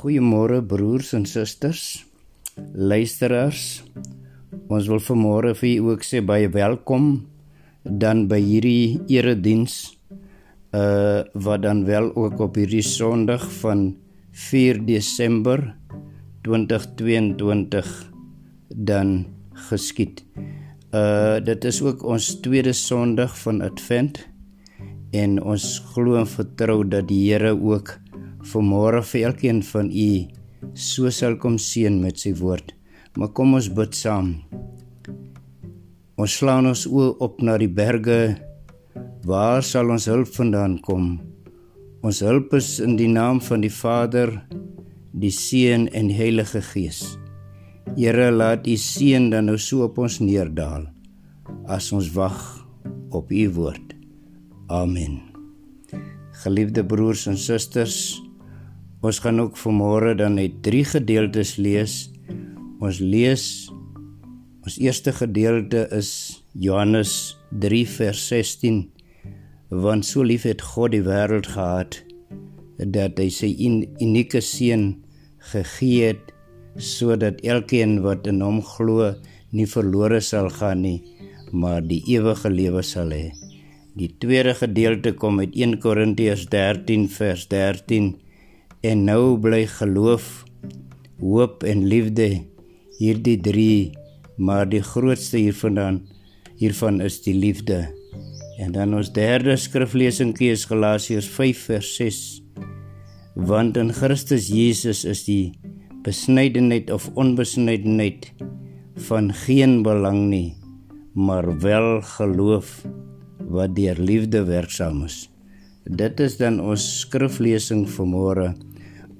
Goeiemôre broers en susters, luisteraars. Ons wil vanmôre vir u ook sê baie welkom dan by hierdie erediens uh wat dan wel ook op hierdie Sondag van 4 Desember 2022 dan geskied. Uh dit is ook ons tweede Sondag van Advent en ons glo en vertrou dat die Here ook vanmôre vir elkeen van u so sal kom seën met sy woord. Maar kom ons bid saam. Ons slaan ons oë op na die berge. Waar sal ons hulp vandaan kom? Ons hulp is in die naam van die Vader, die Seun en die Heilige Gees. Here, laat u seën dan nou so op ons neerdal as ons wag op u woord. Amen. Geliefde broers en susters, Ons gaan ook vanmôre dan net drie gedeeltes lees. Ons lees ons eerste gedeelte is Johannes 3 vers 16. Want so lief het God die wêreld gehad dat hy sy unieke seun gegee het sodat elkeen wat in hom glo nie verlore sal gaan nie, maar die ewige lewe sal hê. Die tweede gedeelte kom uit 1 Korintiërs 13 vers 13 En nou bly geloof, hoop en liefde hierdie drie, maar die grootste hiervandaan hiervan is die liefde. En dan ons derde skriflesing is Galasiërs 5 vers 6. Want in Christus Jesus is die besnydenheid of onbesnydenheid van geen belang nie, maar wel geloof wat deur liefde werksaam is. Dit is dan ons skriflesing vir môre.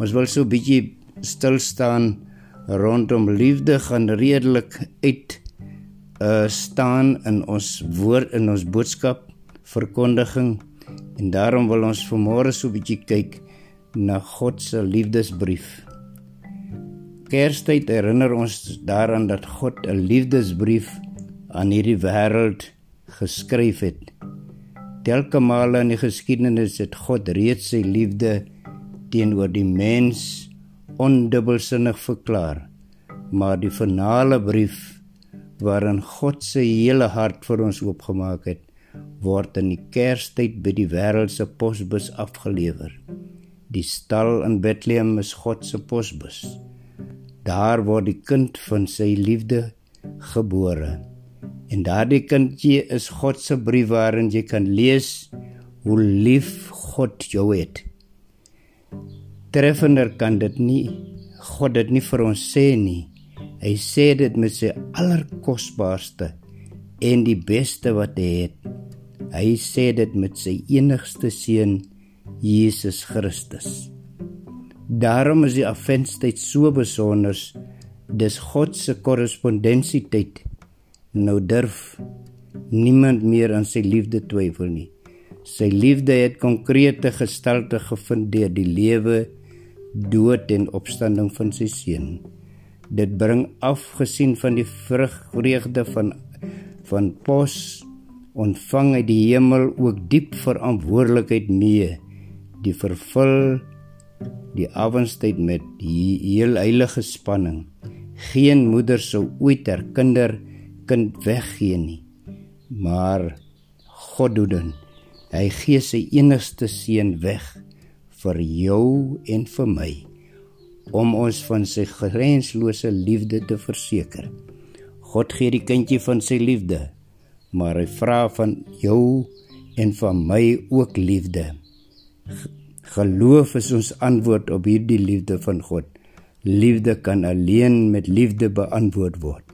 Ons wil so 'n bietjie stil staan rondom liefde gaan redelik uit uh staan in ons woord in ons boodskap verkondiging en daarom wil ons vanmôre so 'n bietjie kyk na God se liefdesbrief. Kerstyd herinner ons daaraan dat God 'n liefdesbrief aan hierdie wêreld geskryf het. Telke male in die geskiedenis het God reeds sy liefde teenoor die mens ondubbelsinnig verklaar, maar die finale brief waarin God se hele hart vir ons oopgemaak het, word in die Kerstyd by die wêreld se posbus afgelewer. Die stal in Bethlehem is God se posbus. Daar word die kind van sy liefde gebore. En daardie kindjie is God se brief waarin jy kan lees hoe lief God jou het treffender kan dit nie God dit nie vir ons sê nie. Hy sê dit met sy allerkosbaarste en die beste wat hy het. Hy sê dit met sy enigste seun Jesus Christus. Daarom is die afenstyd so besonder. Dis God se korrespondensietyd. Nou durf niemand meer aan sy liefde twyfel nie. Sy liefde het konkrete gestalte gevind deur die lewe dood en opstanding van sy seun. Dit bring afgesien van die vrug vreugde van van pos ontvang uit die hemel ook diep verantwoordelikheid mee. Die vervul die avondstyd met die heel heilige spanning. Geen moeder sou ooit haar kinder kind weggee nie. Maar God doen hy gee sy enigste seun weg vir jou en vir my om ons van sy grenslose liefde te verseker. God gee die kindjie van sy liefde, maar hy vra van jou en van my ook liefde. Geloof is ons antwoord op hierdie liefde van God. Liefde kan alleen met liefde beantwoord word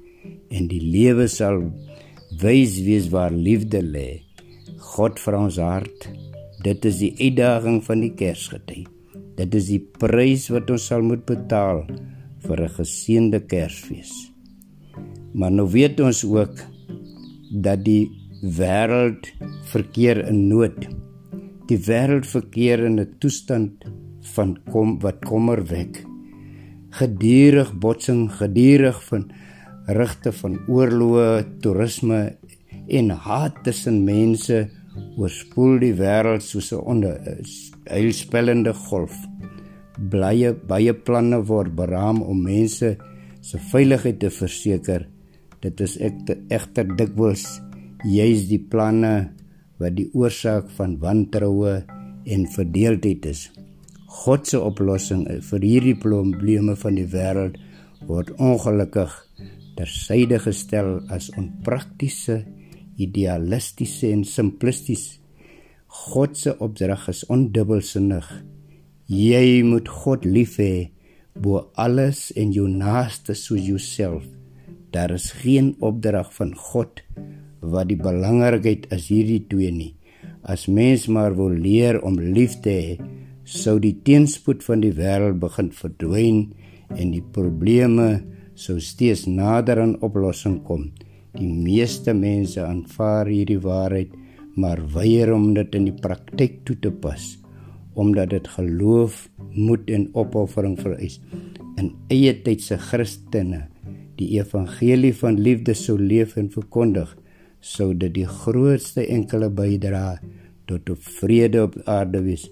en die lewe sal wys wees waar liefde lê. God vra ons hart Dit is die uitdaging van die Kersgety. Dit is die prys wat ons sal moet betaal vir 'n geseënde Kersfees. Maar nou weet ons ook dat die wêreld verkeer in nood. Die wêreld verkeer in 'n toestand van kom wat kommer wek. Gedurig botsing, gedurig van rigte van oorloë, toerisme en haat tussen mense oorspoel die wêreld soos 'n onheilspellende golf. blye baie planne word beraam om mense se veiligheid te verseker. Dit is egter dikwels juis die planne wat die oorsaak van wantroue en verdeeldheid is. God se oplossing vir hierdie probleme van die wêreld word ongelukkig tersyde gestel as onpraktiese, idealistiese en simplisties. God se opdrag is ondubbelsinnig. Jy moet God lief hê bo alles en jou naaste soos jouself. Daar is geen opdrag van God wat die belangrikheid is hierdie twee nie. As mens maar wil leer om lief te hê, sou die teenspoed van die wêreld begin verdwyn en die probleme sou steeds nader aan oplossing kom. Die meeste mense aanvaar hierdie waarheid, maar weier om dit in die praktyk toe te pas, omdat dit geloof, moed en opoffering vereis. In eie tyd se Christene die evangelie van liefde sou leef en verkondig, sou dit die grootste enkele bydra tot vrede op aarde wees.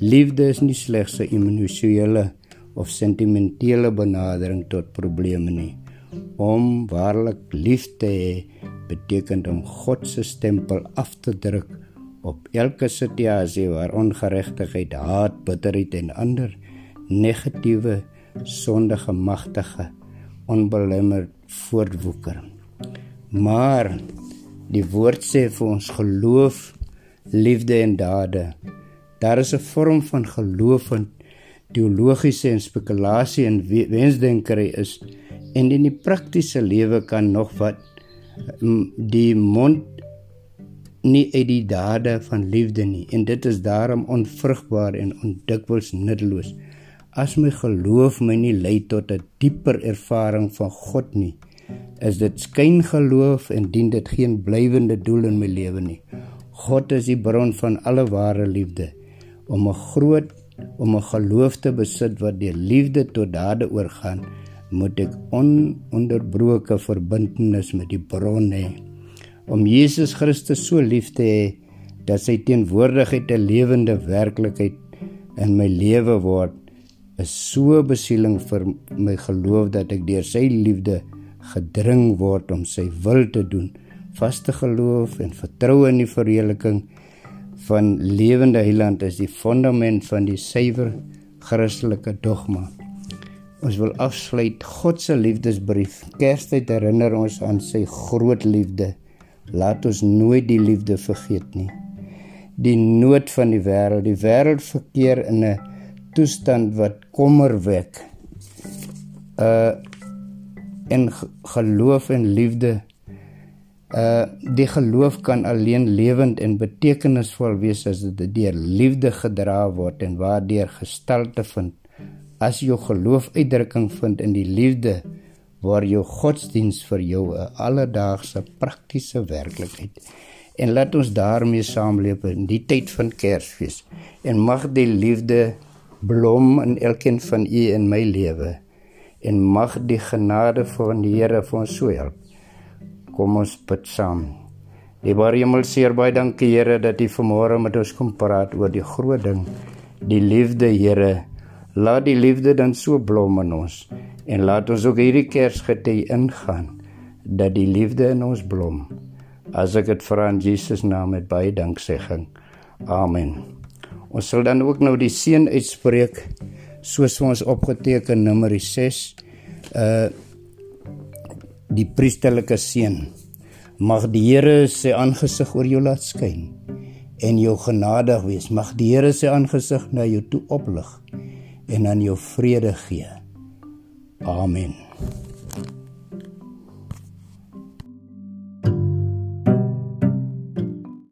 Liefde is nie slegs 'n emosionele of sentimentele benadering tot probleme nie. Om waarlik lief te hê beteken om God se stempel af te druk op elke situasie waar ongeregtigheid, haat, bitterheid en ander negatiewe sondige magtige onbelemmer voortwoeker. Maar die woord sê vir ons geloof, liefde en dade. Daar is 'n vorm van geloof en teologiese en spekulasie en wensdenkery is en in die praktiese lewe kan nog wat die mond nie uit die dade van liefde nie. En dit is daarom onvrugbaar en ondikwels nutteloos. As my geloof my nie lei tot 'n dieper ervaring van God nie is dit skyngeloof en dien dit geen blywende doel in my lewe nie. God is die bron van alle ware liefde. Om 'n groot om 'n geloof te besit wat deur liefde tot dade oorgaan, moet ek ononderbroke verbintenis met die bron hê. Om Jesus Christus so lief te hê dat sy teenwoordigheid 'n lewende werklikheid in my lewe word, is so besieling vir my geloof dat ek deur sy liefde gedring word om sy wil te doen. Vaste geloof en vertroue in die verheerliking van lewende heiland is die fondament van die suiwer Christelike dogma. Ons wil afsluit God se liefdesbrief. Kerstyd herinner ons aan sy groot liefde. Laat ons nooit die liefde vergeet nie. Die nood van die wêreld, die wêreld verkeer in 'n toestand wat kommer wek. Uh en geloof en liefde Uh die geloof kan alleen lewend en betekenisvol wees as dit deur liefde gedra word en waardeur gestalte vind. As jou geloof uitdrukking vind in die liefde, waar jou godsdiens vir jou 'n alledaagse praktiese werklikheid. En laat ons daarmee saamleef in die tyd van Kersfees. En mag die liefde blom in elkeen van u in my lewe. En mag die genade van die Here vir ons so help Kom ons bid saam. Liewe Hemelseer, baie dankie Here dat U vanmôre met ons kom praat oor die groot ding, die liefde, Here. Laat die liefde dan so blom in ons en laat ons ook hierdie Kersgety ingaan dat die liefde in ons blom. As ek dit vra in Jesus naam met baie danksegging. Amen. Ons sal dan ook nou die seën uitspreek soos ons opgeteken nommer 6. Uh die priesterlike seën. Mag die Here sy aangesig oor jou laat skyn en jou genadig wees. Mag die Here sy aangesig na jou toe oplig en aan jou vrede gee. Amen.